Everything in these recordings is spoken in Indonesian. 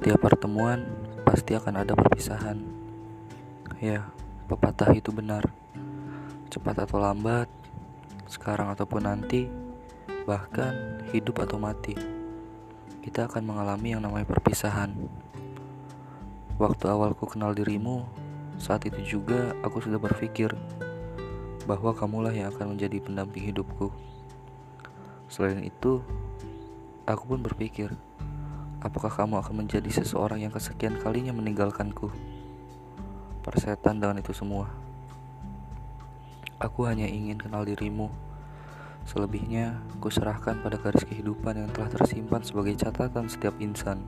Setiap pertemuan pasti akan ada perpisahan. Ya, pepatah itu benar. Cepat atau lambat, sekarang ataupun nanti, bahkan hidup atau mati, kita akan mengalami yang namanya perpisahan. Waktu awalku kenal dirimu, saat itu juga aku sudah berpikir bahwa kamulah yang akan menjadi pendamping hidupku. Selain itu, aku pun berpikir Apakah kamu akan menjadi seseorang yang kesekian kalinya meninggalkanku? Persetan dengan itu semua. Aku hanya ingin kenal dirimu. Selebihnya, ku serahkan pada garis kehidupan yang telah tersimpan sebagai catatan setiap insan.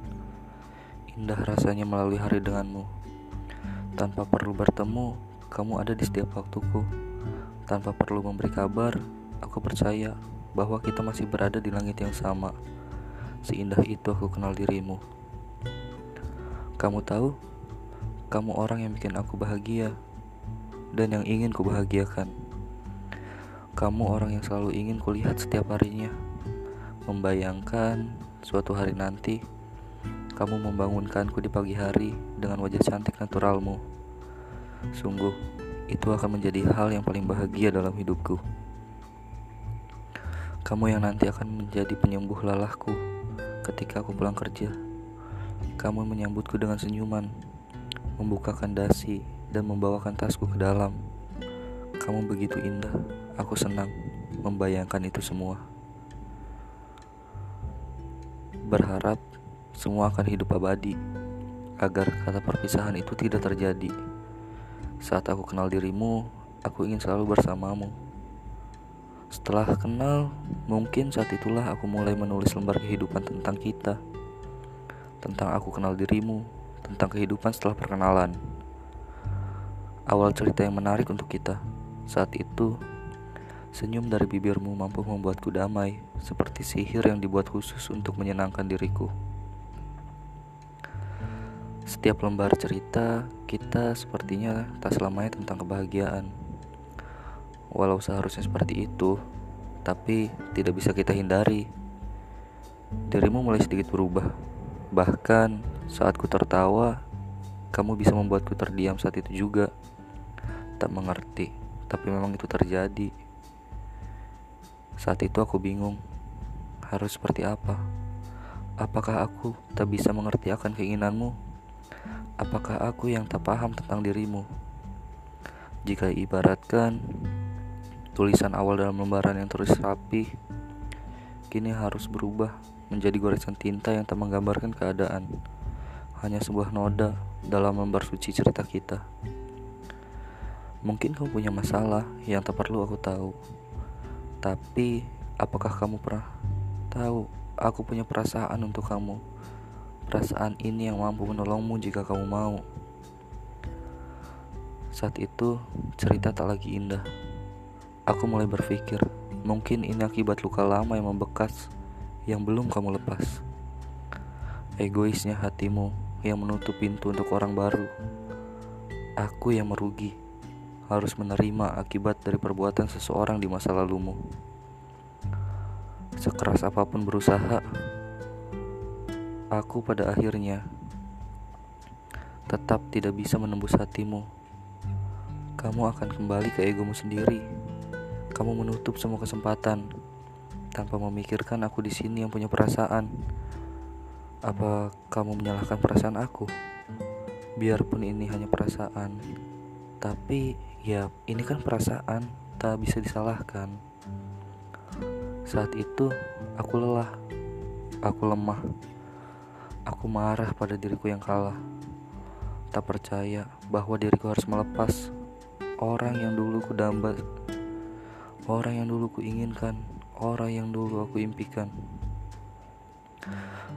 Indah rasanya melalui hari denganmu. Tanpa perlu bertemu, kamu ada di setiap waktuku. Tanpa perlu memberi kabar, aku percaya bahwa kita masih berada di langit yang sama. Seindah itu aku kenal dirimu. Kamu tahu, kamu orang yang bikin aku bahagia dan yang ingin ku bahagiakan. Kamu orang yang selalu ingin kulihat setiap harinya. Membayangkan suatu hari nanti kamu membangunkanku di pagi hari dengan wajah cantik naturalmu. Sungguh, itu akan menjadi hal yang paling bahagia dalam hidupku. Kamu yang nanti akan menjadi penyembuh lelahku ketika aku pulang kerja. Kamu menyambutku dengan senyuman, membukakan dasi, dan membawakan tasku ke dalam. Kamu begitu indah, aku senang membayangkan itu semua. Berharap semua akan hidup abadi, agar kata perpisahan itu tidak terjadi. Saat aku kenal dirimu, aku ingin selalu bersamamu. Setelah kenal, mungkin saat itulah aku mulai menulis lembar kehidupan tentang kita. Tentang aku kenal dirimu, tentang kehidupan setelah perkenalan. Awal cerita yang menarik untuk kita. Saat itu, senyum dari bibirmu mampu membuatku damai, seperti sihir yang dibuat khusus untuk menyenangkan diriku. Setiap lembar cerita, kita sepertinya tak selamanya tentang kebahagiaan walau seharusnya seperti itu, tapi tidak bisa kita hindari. Dirimu mulai sedikit berubah. Bahkan saat ku tertawa, kamu bisa membuatku terdiam saat itu juga. Tak mengerti, tapi memang itu terjadi. Saat itu aku bingung, harus seperti apa? Apakah aku tak bisa mengerti akan keinginanmu? Apakah aku yang tak paham tentang dirimu? Jika ibaratkan Tulisan awal dalam lembaran yang terus rapi kini harus berubah menjadi goresan tinta yang tak menggambarkan keadaan. Hanya sebuah noda dalam lembar suci cerita kita. Mungkin kamu punya masalah yang tak perlu aku tahu. Tapi, apakah kamu pernah tahu aku punya perasaan untuk kamu? Perasaan ini yang mampu menolongmu jika kamu mau. Saat itu, cerita tak lagi indah Aku mulai berpikir, mungkin ini akibat luka lama yang membekas yang belum kamu lepas. Egoisnya hatimu yang menutup pintu untuk orang baru. Aku yang merugi, harus menerima akibat dari perbuatan seseorang di masa lalumu. Sekeras apa pun berusaha, aku pada akhirnya tetap tidak bisa menembus hatimu. Kamu akan kembali ke egomu sendiri kamu menutup semua kesempatan tanpa memikirkan aku di sini yang punya perasaan. Apa kamu menyalahkan perasaan aku? Biarpun ini hanya perasaan, tapi ya ini kan perasaan, tak bisa disalahkan. Saat itu aku lelah, aku lemah, aku marah pada diriku yang kalah. Tak percaya bahwa diriku harus melepas orang yang dulu ku damba orang yang dulu kuinginkan, orang yang dulu aku impikan.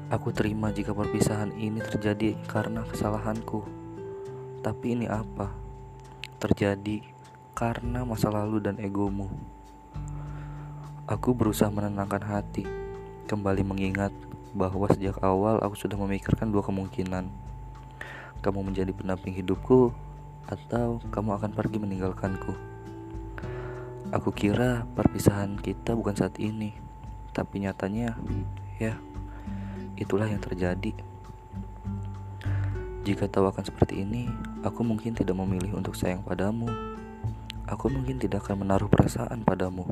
Aku terima jika perpisahan ini terjadi karena kesalahanku. Tapi ini apa? Terjadi karena masa lalu dan egomu. Aku berusaha menenangkan hati, kembali mengingat bahwa sejak awal aku sudah memikirkan dua kemungkinan. Kamu menjadi pendamping hidupku atau kamu akan pergi meninggalkanku. Aku kira perpisahan kita bukan saat ini, tapi nyatanya, ya, itulah yang terjadi. Jika tahu akan seperti ini, aku mungkin tidak memilih untuk sayang padamu. Aku mungkin tidak akan menaruh perasaan padamu.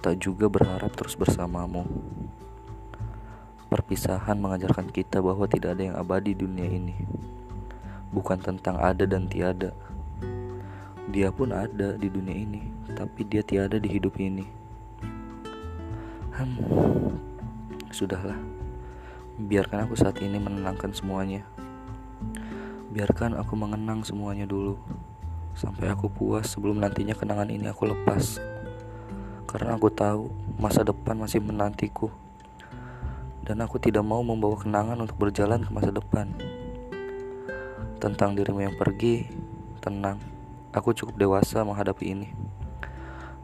Tak juga berharap terus bersamamu. Perpisahan mengajarkan kita bahwa tidak ada yang abadi di dunia ini. Bukan tentang ada dan tiada. Dia pun ada di dunia ini, tapi dia tiada di hidup ini. Hmm, sudahlah. Biarkan aku saat ini menenangkan semuanya. Biarkan aku mengenang semuanya dulu Sampai aku puas sebelum nantinya kenangan ini aku lepas Karena aku tahu masa depan masih menantiku Dan aku tidak mau membawa kenangan untuk berjalan ke masa depan Tentang dirimu yang pergi, tenang Aku cukup dewasa menghadapi ini.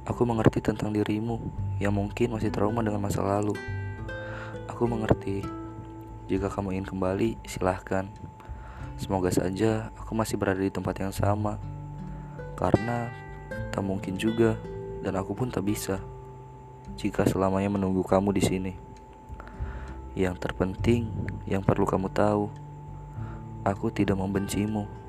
Aku mengerti tentang dirimu yang mungkin masih trauma dengan masa lalu. Aku mengerti. Jika kamu ingin kembali, silahkan. Semoga saja aku masih berada di tempat yang sama, karena tak mungkin juga, dan aku pun tak bisa jika selamanya menunggu kamu di sini. Yang terpenting, yang perlu kamu tahu, aku tidak membencimu.